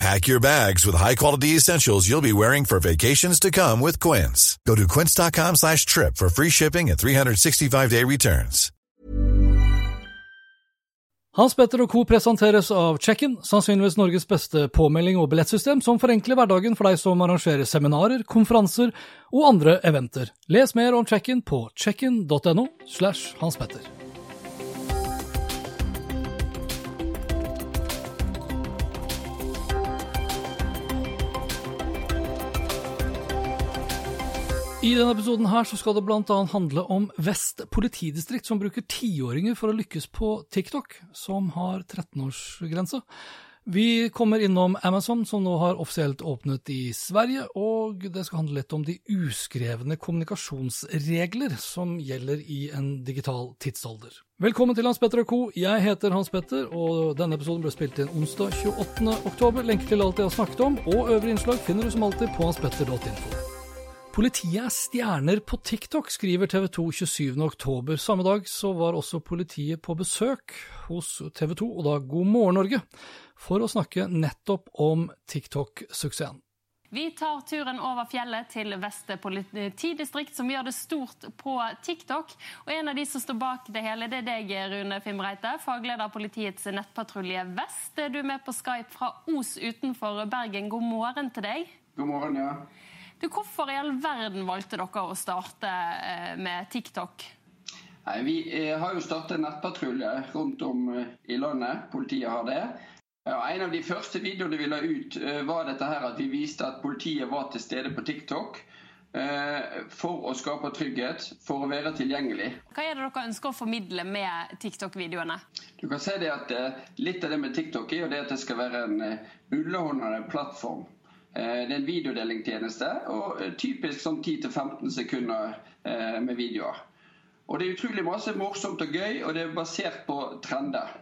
Pack your bags with high-quality essentials you'll be wearing for vacations to come with Quince. Go to quince.com slash trip for free shipping and 365-day returns. Hans Petter og co. presenteres av Check-in, sannsynligvis Norges beste påmelding og billettsystem som forenkler hverdagen for deg som arrangerer seminarer, konferanser og andre eventer. Les mer om Check-in på checkin.no slash Hans Petter. I denne episoden her så skal det bl.a. handle om Vest politidistrikt, som bruker tiåringer for å lykkes på TikTok, som har 13-årsgrense. Vi kommer innom Amazon, som nå har offisielt åpnet i Sverige, og det skal handle litt om de uskrevne kommunikasjonsregler som gjelder i en digital tidsalder. Velkommen til Hans Petter og co. Jeg heter Hans Petter, og denne episoden ble spilt inn onsdag 28. oktober. Lenke til alt jeg har snakket om, og øvrige innslag finner du som alltid på hanspetter.info. Politiet er stjerner på TikTok, skriver TV 2 27.10. Samme dag så var også politiet på besøk hos TV 2, og da God morgen Norge, for å snakke nettopp om TikTok-suksessen. Vi tar turen over fjellet til Veste politidistrikt, som gjør det stort på TikTok. Og En av de som står bak det hele, det er deg, Rune Fimreite, fagleder av politiets nettpatrulje Vest. Du er med på Skype fra Os utenfor Bergen. God morgen til deg. God morgen, ja. Du, hvorfor i all verden valgte dere å starte med TikTok? Nei, vi har jo startet nettpatrulje rundt om i landet. Politiet har det. Ja, en av de første videoene vi la ut, var dette her at vi viste at politiet var til stede på TikTok. For å skape trygghet, for å være tilgjengelig. Hva er det dere ønsker å formidle med TikTok-videoene? Du kan si det at Litt av det med TikTok er jo det at det skal være en underholdende plattform. Det er en videodelingtjeneste, og typisk sånn 10-15 sekunder med videoer. Og Det er utrolig masse morsomt og gøy, og det er basert på trender.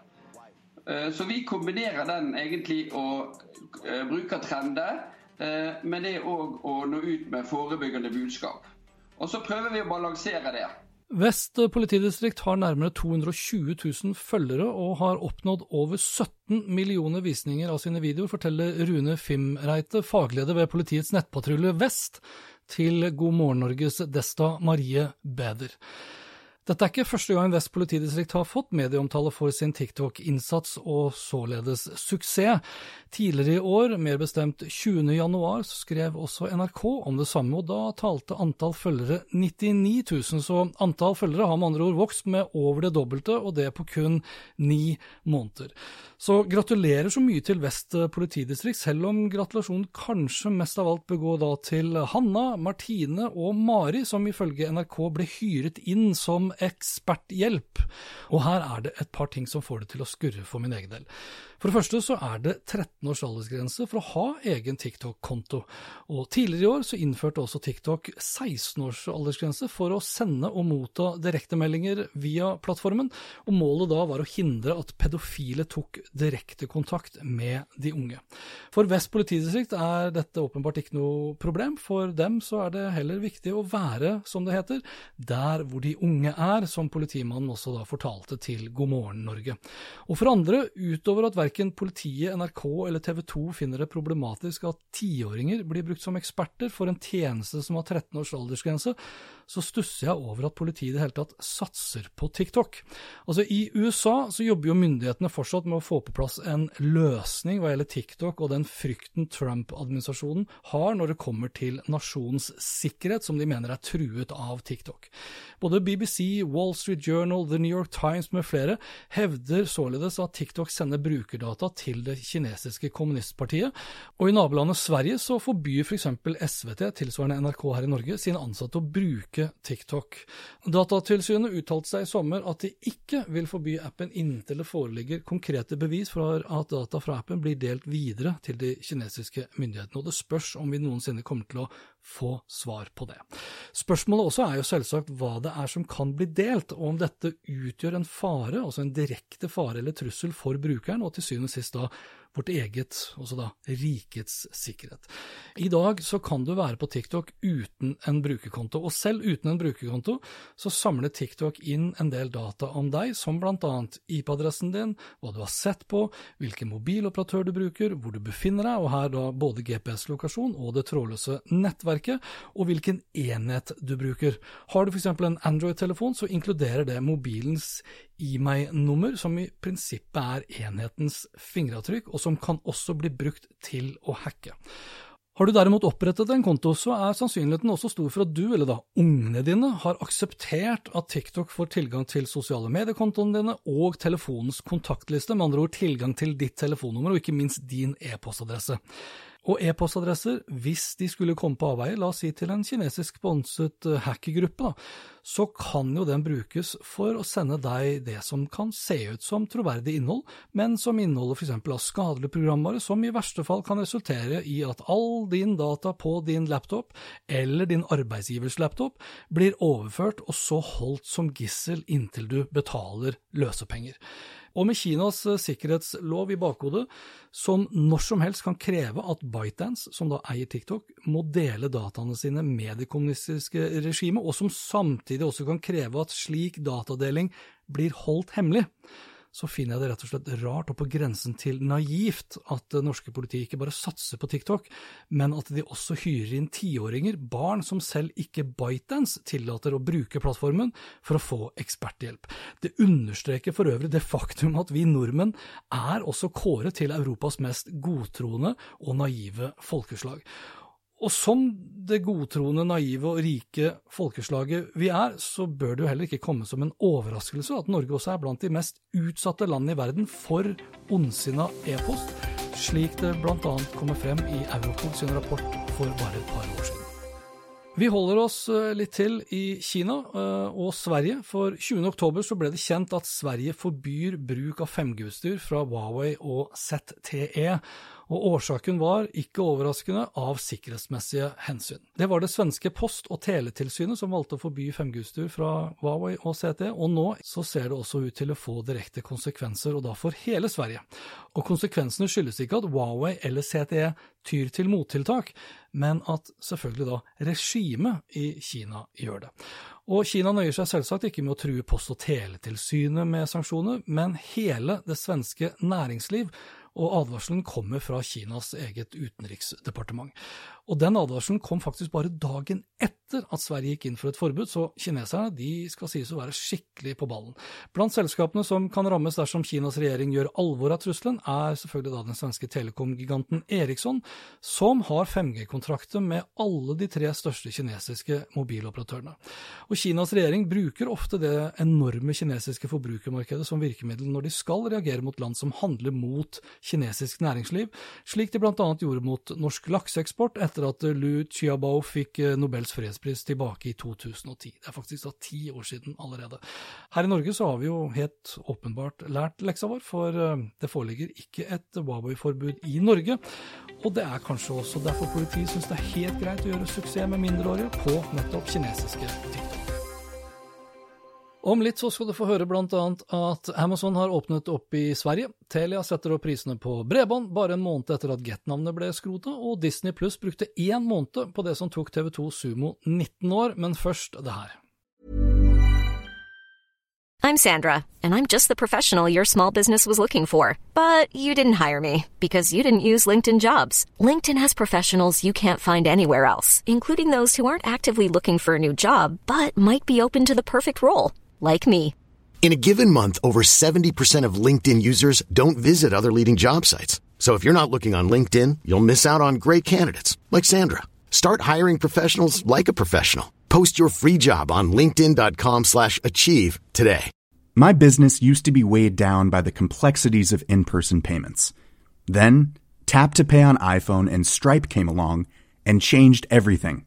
Så vi kombinerer den egentlig og bruker trender, men det òg å nå ut med forebyggende budskap. Og så prøver vi å balansere det. Vest politidistrikt har nærmere 220 000 følgere og har oppnådd over 17 millioner visninger av sine videoer, forteller Rune Fimreite, fagleder ved politiets nettpatrulje Vest, til God morgen Norges Desta Marie Beder. Dette er ikke første gang Vest politidistrikt har fått medieomtale for sin TikTok-innsats og således suksess. Tidligere i år, mer bestemt 20. januar, skrev også NRK om det samme, og da talte antall følgere 99 000, så antall følgere har med andre ord vokst med over det dobbelte, og det på kun ni måneder. Så gratulerer så mye til Vest politidistrikt, selv om gratulasjonen kanskje mest av alt bør gå da til Hanna, Martine og Mari, som ifølge NRK ble hyret inn som eksperthjelp. Og her er det et par ting som får det til å skurre for min egen del. For det første så er det 13 års aldersgrense for å ha egen TikTok-konto. Og tidligere i år så innførte også TikTok 16 års aldersgrense for å sende og motta direktemeldinger via plattformen, og målet da var å hindre at pedofile tok direktekontakt med de unge. For Vest politidistrikt er dette åpenbart ikke noe problem, for dem så er det heller viktig å være, som det heter, der hvor de unge er, som politimannen også da fortalte til God morgen Norge. Og for andre, utover at verken politiet, NRK eller TV 2 finner det problematisk at tiåringer blir brukt som eksperter for en tjeneste som har 13 års aldersgrense, så stusser jeg over at politiet i det hele tatt satser på TikTok. Altså I USA så jobber jo myndighetene fortsatt med å få på plass en løsning hva gjelder TikTok og den frykten Trump-administrasjonen har når det kommer til nasjonens sikkerhet, som de mener er truet av TikTok. Både BBC, Wall Street Journal, The New York Times med flere hevder således at TikTok sender brukerdata til det kinesiske kommunistpartiet, og i nabolandet Sverige så forbyr f.eks. SVT, tilsvarende NRK her i Norge, sine ansatte å bruke overvåke TikTok. Datatilsynet uttalte seg i sommer at de ikke vil forby appen inntil det foreligger konkrete bevis for at data fra appen blir delt videre til de kinesiske myndighetene, og det spørs om vi noensinne kommer til å få svar på det. Spørsmålet også er jo selvsagt hva det er som kan bli delt, og om dette utgjør en fare, altså en direkte fare eller trussel for brukeren, og til syvende og sist da vårt eget, også da rikets sikkerhet. I dag så kan du være på TikTok uten en brukerkonto, og selv uten en brukerkonto så samler TikTok inn en del data om deg, som blant annet IP-adressen din, hva du har sett på, hvilken mobiloperatør du bruker, hvor du befinner deg, og her da både GPS-lokasjon og det trådløse nettverket, og hvilken enhet du bruker. Har du f.eks. en Android-telefon, så inkluderer det mobilens i meg-nummer, som i prinsippet er enhetens fingeravtrykk, og som kan også bli brukt til å hacke. Har du derimot opprettet en konto, så er sannsynligheten også stor for at du, eller da ungene dine, har akseptert at TikTok får tilgang til sosiale mediekontoene dine og telefonens kontaktliste, med andre ord tilgang til ditt telefonnummer og ikke minst din e-postadresse. Og e-postadresser, hvis de skulle komme på avveie, la oss si til en kinesisk sponset eh, hackergruppe, så kan jo den brukes for å sende deg det som kan se ut som troverdig innhold, men som inneholder f.eks. av skadelig programvare, som i verste fall kan resultere i at all din data på din laptop, eller din arbeidsgivers laptop, blir overført og så holdt som gissel inntil du betaler løsepenger. Og med Kinas eh, sikkerhetslov i bakhodet, som når som helst kan kreve at ByteDance, som da eier TikTok, må dele dataene sine med det kommunistiske regimet, og som samtidig også kan kreve at slik datadeling blir holdt hemmelig, så finner jeg det rett og slett rart og på grensen til naivt at det norske politiet ikke bare satser på TikTok, men at de også hyrer inn tiåringer, barn som selv ikke ByteDance tillater å bruke plattformen, for å få eksperthjelp. Det understreker for øvrig det faktum at vi nordmenn er også kåret til Europas mest godtroende og naive folkeslag. Og som det godtroende, naive og rike folkeslaget vi er, så bør det jo heller ikke komme som en overraskelse at Norge også er blant de mest utsatte landene i verden for ondsinna e-post, slik det bl.a. kommer frem i Europol sin rapport for bare et par år siden. Vi holder oss eh, litt til i Kina eh, og Sverige, for 20.10 så ble det kjent at Sverige forbyr bruk av 5G-utstyr fra Huawei og ZTE og årsaken var, ikke overraskende, av sikkerhetsmessige hensyn. Det var det svenske Post- og teletilsynet som valgte å forby 5G-utstyr fra Huawei og CT, og nå så ser det også ut til å få direkte konsekvenser, og da for hele Sverige. Og konsekvensene skyldes ikke at Huawei eller CTE tyr til mottiltak, men at selvfølgelig da regimet i Kina gjør det. Og Kina nøyer seg selvsagt ikke med å true Post- og teletilsynet med sanksjoner, men hele det svenske næringsliv og advarselen kommer fra Kinas eget utenriksdepartement. Og den advarselen kom faktisk bare dagen etter at Sverige gikk inn for et forbud, så kineserne de skal sies å være skikkelig på ballen. Blant selskapene som kan rammes dersom Kinas regjering gjør alvor av trusselen, er selvfølgelig da den svenske telekomgiganten Eriksson, som har 5G-kontrakter med alle de tre største kinesiske mobiloperatørene. Og Kinas regjering bruker ofte det enorme kinesiske forbrukermarkedet som virkemiddel når de skal reagere mot land som handler mot kinesisk næringsliv, slik de bl.a. gjorde mot norsk lakseeksport etter at Lu Chiabao fikk eh, Nobels fredspris tilbake i 2010. Det er faktisk da ti år siden allerede. Her i Norge så har vi jo helt åpenbart lært leksa vår, for eh, det foreligger ikke et Huawei-forbud i Norge. Og det er kanskje også derfor politiet syns det er helt greit å gjøre suksess med mindreårige på nettopp kinesiske TikTok. Om litt så skal du få høre annet at Amazon har åpnet opp i Sverige, Telia setter opp prisene på bredbånd bare en måned etter at Get-navnet ble skrota, og Disney Pluss brukte én måned på det som tok TV2 Sumo 19 år, men først det her. I'm Sandra, and I'm just the professional your small business was looking for. But you didn't hire me because you didn't use LinkedIn jobs. LinkedIn has professionals you can't find anywhere else, including those who aren't actively looking for a new job, but might be open to the perfect role like me. In a given month, over 70% of LinkedIn users don't visit other leading job sites. So if you're not looking on LinkedIn, you'll miss out on great candidates like Sandra. Start hiring professionals like a professional. Post your free job on linkedin.com/achieve today. My business used to be weighed down by the complexities of in-person payments. Then, Tap to Pay on iPhone and Stripe came along and changed everything.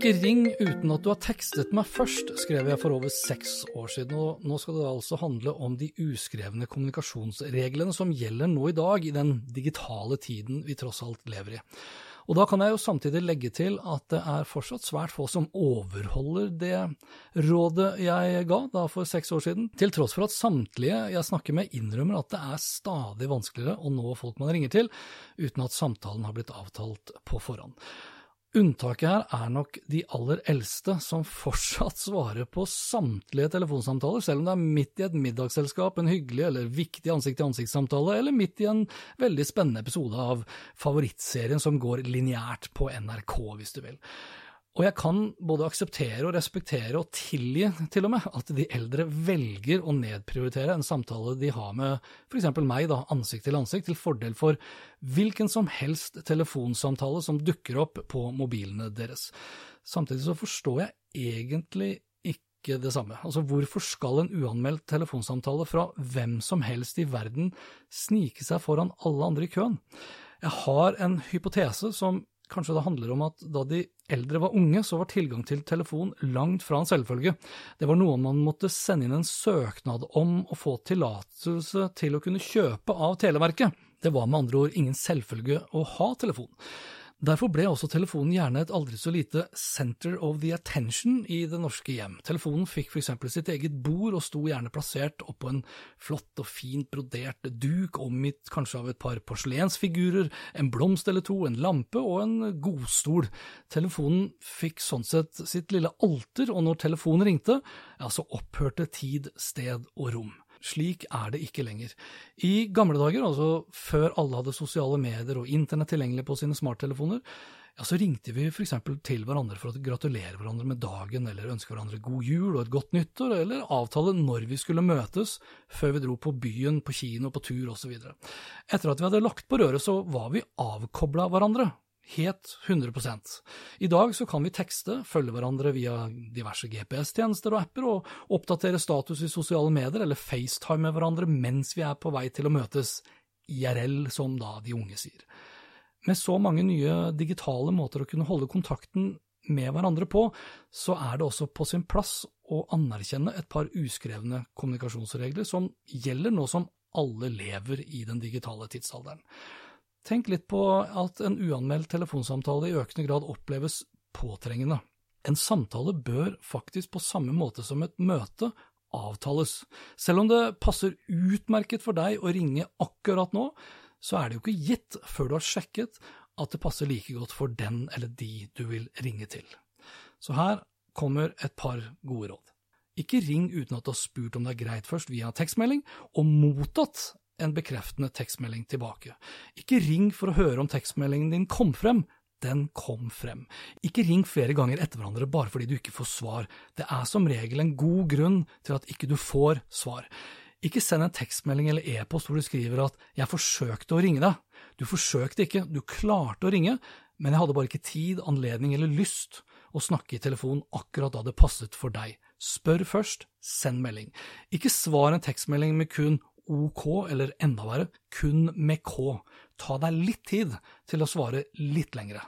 Ikke ring uten at du har tekstet meg først, skrev jeg for over seks år siden, og nå skal det altså handle om de uskrevne kommunikasjonsreglene som gjelder nå i dag, i den digitale tiden vi tross alt lever i. Og da kan jeg jo samtidig legge til at det er fortsatt svært få som overholder det rådet jeg ga da for seks år siden, til tross for at samtlige jeg snakker med innrømmer at det er stadig vanskeligere å nå folk man ringer til, uten at samtalen har blitt avtalt på forhånd. Unntaket her er nok de aller eldste, som fortsatt svarer på samtlige telefonsamtaler, selv om det er midt i et middagsselskap, en hyggelig eller viktig ansikt-til-ansikt-samtale, eller midt i en veldig spennende episode av favorittserien som går lineært på NRK, hvis du vil. Og jeg kan både akseptere og respektere og tilgi til og med at de eldre velger å nedprioritere en samtale de har med f.eks. meg, da, ansikt til ansikt, til fordel for hvilken som helst telefonsamtale som dukker opp på mobilene deres. Samtidig så forstår jeg egentlig ikke det samme. Altså, hvorfor skal en uanmeldt telefonsamtale fra hvem som helst i verden snike seg foran alle andre i køen? Jeg har en hypotese som Kanskje det handler om at da de eldre var unge, så var tilgang til telefon langt fra en selvfølge. Det var noe man måtte sende inn en søknad om å få tillatelse til å kunne kjøpe av Televerket. Det var med andre ord ingen selvfølge å ha telefon. Derfor ble også telefonen gjerne et aldri så lite center of the attention i det norske hjem. Telefonen fikk for eksempel sitt eget bord og sto gjerne plassert oppå en flott og fint brodert duk omgitt kanskje av et par porselensfigurer, en blomst eller to, en lampe og en godstol. Telefonen fikk sånn sett sitt lille alter, og når telefonen ringte, ja, så opphørte tid, sted og rom. Slik er det ikke lenger. I gamle dager, altså før alle hadde sosiale medier og internett tilgjengelig på sine smarttelefoner, ja, så ringte vi f.eks. til hverandre for å gratulere hverandre med dagen, eller ønske hverandre god jul og et godt nyttår, eller avtale når vi skulle møtes før vi dro på byen, på kino, på tur osv. Etter at vi hadde lagt på røret, så var vi avkobla hverandre, helt 100 I dag så kan vi tekste, følge hverandre via diverse GPS-tjenester og apper, og oppdatere status i sosiale medier eller FaceTime med hverandre mens vi er på vei til å møtes, IRL, som da de unge sier. Med så mange nye digitale måter å kunne holde kontakten med hverandre på, så er det også på sin plass å anerkjenne et par uskrevne kommunikasjonsregler som gjelder nå som alle lever i den digitale tidsalderen. Tenk litt på at en uanmeldt telefonsamtale i økende grad oppleves påtrengende. En samtale bør faktisk på samme måte som et møte avtales. Selv om det passer utmerket for deg å ringe akkurat nå, så er det jo ikke gitt før du har sjekket at det passer like godt for den eller de du vil ringe til. Så her kommer et par gode råd. Ikke ring uten at du har spurt om det er greit først via tekstmelding, og mottatt en bekreftende tekstmelding tilbake. Ikke ring for å høre om tekstmeldingen din kom frem, den kom frem. Ikke ring flere ganger etter hverandre bare fordi du ikke får svar. Det er som regel en god grunn til at ikke du får svar. Ikke send en tekstmelding eller e-post hvor du skriver at 'jeg forsøkte å ringe deg'. Du forsøkte ikke, du klarte å ringe, men jeg hadde bare ikke tid, anledning eller lyst å snakke i telefon akkurat da det passet for deg. Spør først, send melding. Ikke svar en tekstmelding med kun OK, eller enda verre, kun med K. Ta deg litt tid til å svare litt lengre.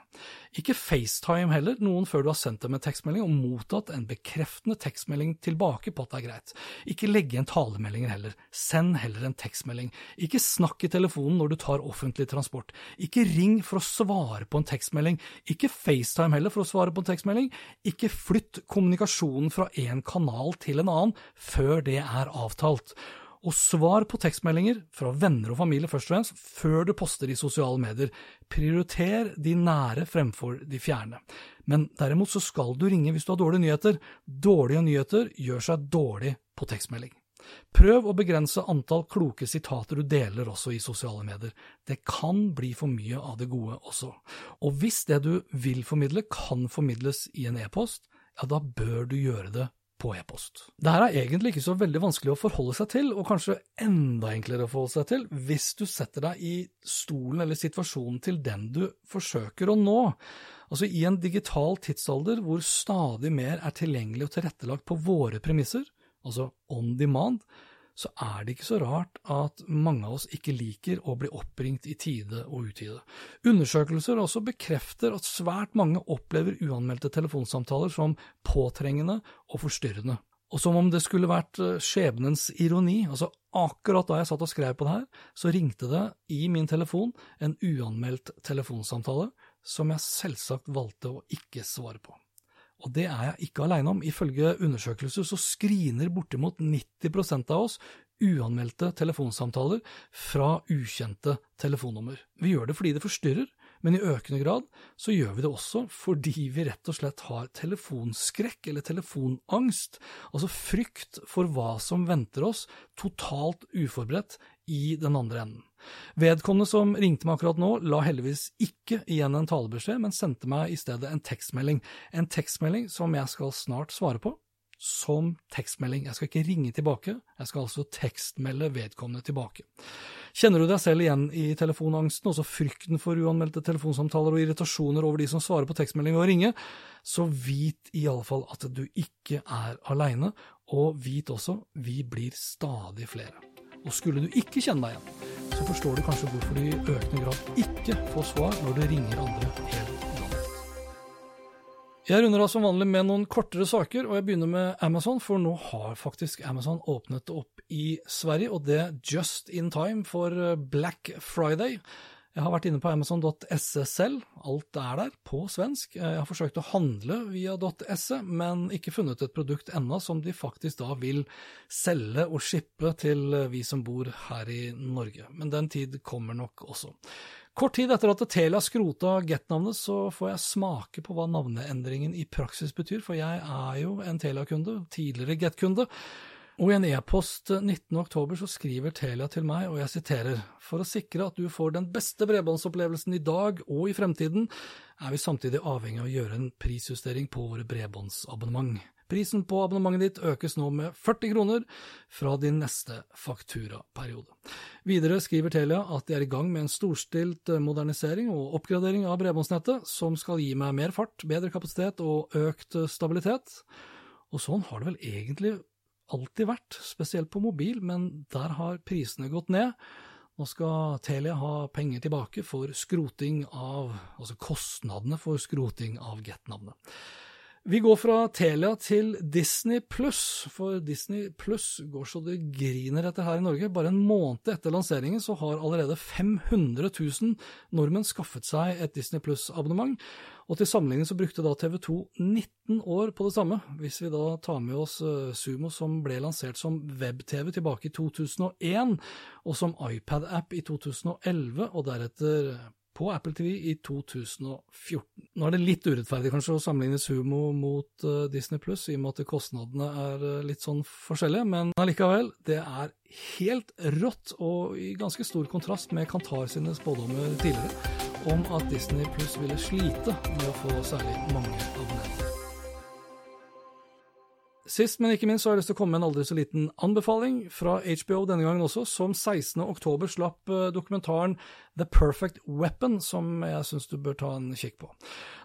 Ikke FaceTime heller, noen før du har sendt dem en tekstmelding og mottatt en bekreftende tekstmelding tilbake på at det er greit. Ikke legge igjen talemeldinger heller, send heller en tekstmelding. Ikke snakk i telefonen når du tar offentlig transport. Ikke ring for å svare på en tekstmelding. Ikke FaceTime heller for å svare på en tekstmelding. Ikke flytt kommunikasjonen fra en kanal til en annen før det er avtalt. Og svar på tekstmeldinger fra venner og familie først og fremst, før du poster i sosiale medier. Prioriter de nære fremfor de fjerne. Men derimot så skal du ringe hvis du har dårlige nyheter. Dårlige nyheter gjør seg dårlig på tekstmelding. Prøv å begrense antall kloke sitater du deler også i sosiale medier. Det kan bli for mye av det gode også. Og hvis det du vil formidle kan formidles i en e-post, ja da bør du gjøre det på e-post. Dette er egentlig ikke så veldig vanskelig å forholde seg til, og kanskje enda enklere å forholde seg til, hvis du setter deg i stolen eller situasjonen til den du forsøker å nå. Altså I en digital tidsalder hvor stadig mer er tilgjengelig og tilrettelagt på våre premisser, altså on demand, så er det ikke så rart at mange av oss ikke liker å bli oppringt i tide og utide. Undersøkelser også bekrefter at svært mange opplever uanmeldte telefonsamtaler som påtrengende og forstyrrende. Og som om det skulle vært eh, skjebnens ironi, altså akkurat da jeg satt og skrev på det her, så ringte det i min telefon en uanmeldt telefonsamtale som jeg selvsagt valgte å ikke svare på. Og det er jeg ikke alene om. Ifølge undersøkelser så screener bortimot 90% av oss uanmeldte telefonsamtaler fra ukjente telefonnummer. Vi gjør det fordi det forstyrrer, men i økende grad så gjør vi det også fordi vi rett og slett har telefonskrekk eller telefonangst, altså frykt for hva som venter oss, totalt uforberedt i den andre enden. Vedkommende som ringte meg akkurat nå, la heldigvis ikke igjen en talebeskjed, men sendte meg i stedet en tekstmelding. En tekstmelding som jeg skal snart svare på, som tekstmelding. Jeg skal ikke ringe tilbake, jeg skal altså tekstmelde vedkommende tilbake. Kjenner du deg selv igjen i telefonangsten, også frykten for uanmeldte telefonsamtaler og irritasjoner over de som svarer på tekstmelding og ringer, så vit i alle fall at du ikke er aleine, og vit også, vi blir stadig flere. Og skulle du ikke kjenne deg igjen, så forstår du kanskje hvorfor du i økende grad ikke får svar når du ringer andre helt uanmeldt. Jeg runder av som vanlig med noen kortere saker, og jeg begynner med Amazon, for nå har faktisk Amazon åpnet opp i Sverige, og det just in time for Black Friday. Jeg har vært inne på amazon.se selv, alt er der, på svensk. Jeg har forsøkt å handle via .se, men ikke funnet et produkt ennå som de faktisk da vil selge og shippe til vi som bor her i Norge. Men den tid kommer nok også. Kort tid etter at Telia skrota Get-navnet, så får jeg smake på hva navneendringen i praksis betyr, for jeg er jo en Telia-kunde, tidligere Get-kunde. Og i en e-post 19.10 så skriver Telia til meg, og jeg siterer, for å sikre at du får den beste bredbåndsopplevelsen i dag og i fremtiden, er vi samtidig avhengig av å gjøre en prisjustering på våre bredbåndsabonnement. Prisen på abonnementet ditt økes nå med 40 kroner fra din neste fakturaperiode. Videre skriver Telia at de er i gang med en storstilt modernisering og oppgradering av bredbåndsnettet, som skal gi meg mer fart, bedre kapasitet og økt stabilitet. Og sånn har det vel egentlig alltid vært, spesielt på mobil, men der har prisene gått ned. Nå skal Telia ha penger tilbake for skroting av, altså kostnadene for skroting av Get-navnet. Vi går fra Telia til Disney pluss, for Disney pluss går så det griner etter her i Norge. Bare en måned etter lanseringen så har allerede 500 000 nordmenn skaffet seg et Disney pluss-abonnement. Og til sammenligning så brukte da TV 2 19 år på det samme, hvis vi da tar med oss eh, Sumo som ble lansert som web-TV tilbake i 2001, og som iPad-app i 2011, og deretter på Apple TV i 2014. Nå er det litt urettferdig kanskje å sammenligne Sumo mot uh, Disney Pluss, i og med at kostnadene er uh, litt sånn forskjellige, men allikevel, det er helt rått og i ganske stor kontrast med Kantar sine spådommer tidligere om at Disney Pluss ville slite med å få særlig mange abonnenter. Sist, men ikke minst, så har jeg lyst til å komme med en aldri så liten anbefaling fra HBO denne gangen også, som 16. oktober slapp eh, dokumentaren The Perfect Weapon, som jeg syns du bør ta en kikk på.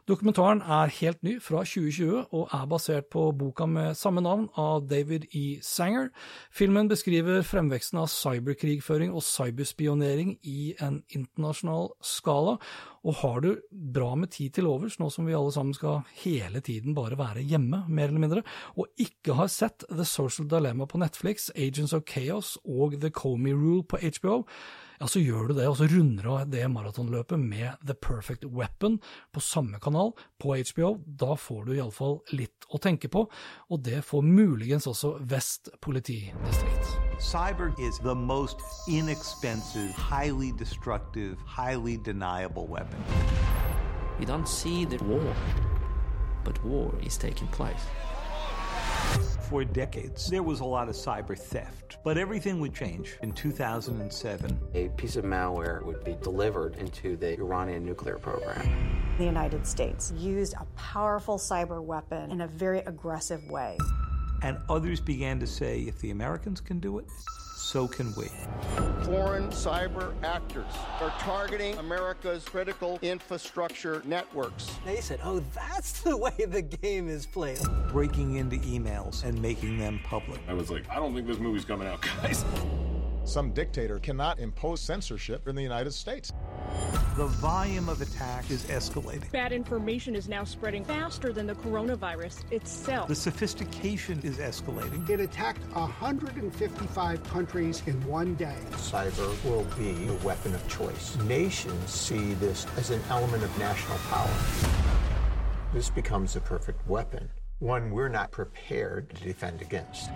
Dokumentaren er helt ny, fra 2020, og er basert på boka med samme navn av David E. Sanger. Filmen beskriver fremveksten av cyberkrigføring og cyberspionering i en internasjonal skala, og har du bra med tid til overs, nå som vi alle sammen skal hele tiden bare være hjemme, mer eller mindre, og ikke har sett The Social Dilemma på Netflix, Agents of Chaos og The Comey Rule på HBO, ja, så gjør du det, og så runder du av det maratonløpet med The Perfect Weapon på samme kanal på HBO. Da får du iallfall litt å tenke på, og det får muligens også Vest politidistrikt. Cyber is the most inexpensive, highly destructive, highly deniable weapon. You don't see the war, but war is taking place. For decades, there was a lot of cyber theft, but everything would change in 2007. A piece of malware would be delivered into the Iranian nuclear program. The United States used a powerful cyber weapon in a very aggressive way. And others began to say, if the Americans can do it, so can we. Foreign cyber actors are targeting America's critical infrastructure networks. They said, oh, that's the way the game is played. Breaking into emails and making them public. I was like, I don't think this movie's coming out, guys. Some dictator cannot impose censorship in the United States. The volume of attack is escalating. Bad information is now spreading faster than the coronavirus itself. The sophistication is escalating. It attacked 155 countries in one day. Cyber will be a weapon of choice. Nations see this as an element of national power. This becomes a perfect weapon, one we're not prepared to defend against.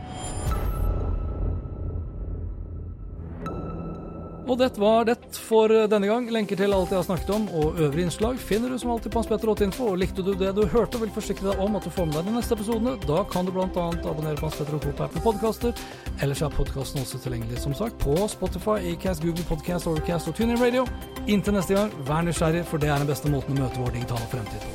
Og det var det for denne gang. Lenker til alt jeg har snakket om og øvrige innslag finner du som alltid på Hans Petter 8info. Og likte du det du hørte og vil forsikre deg om at du får med deg de neste episodene, da kan du bl.a. abonnere på Hans Petter 8 på Apple Podcaster. Ellers er podkasten også tilgjengelig som sagt på Spotify, Acast, Google Podcast, Overcast og TuneIn Radio. Inntil neste gang, vær nysgjerrig, for det er den beste måten å møte vår digitale fremtid på.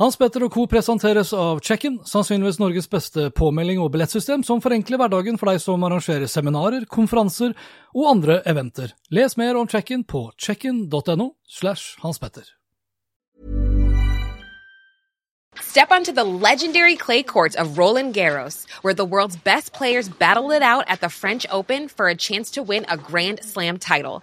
Hans Petter og co. presenteres av Check-in, sannsynligvis Norges beste påmelding og billettsystem, som forenkler hverdagen for deg som arrangerer seminarer, konferanser og andre eventer. Les mer om Check-in på checkin.no slash Hans Petter. Step onto the legendary clay courts of Roland Garros, where the world's best players battle it out at the French Open for a chance to win a Grand Slam title.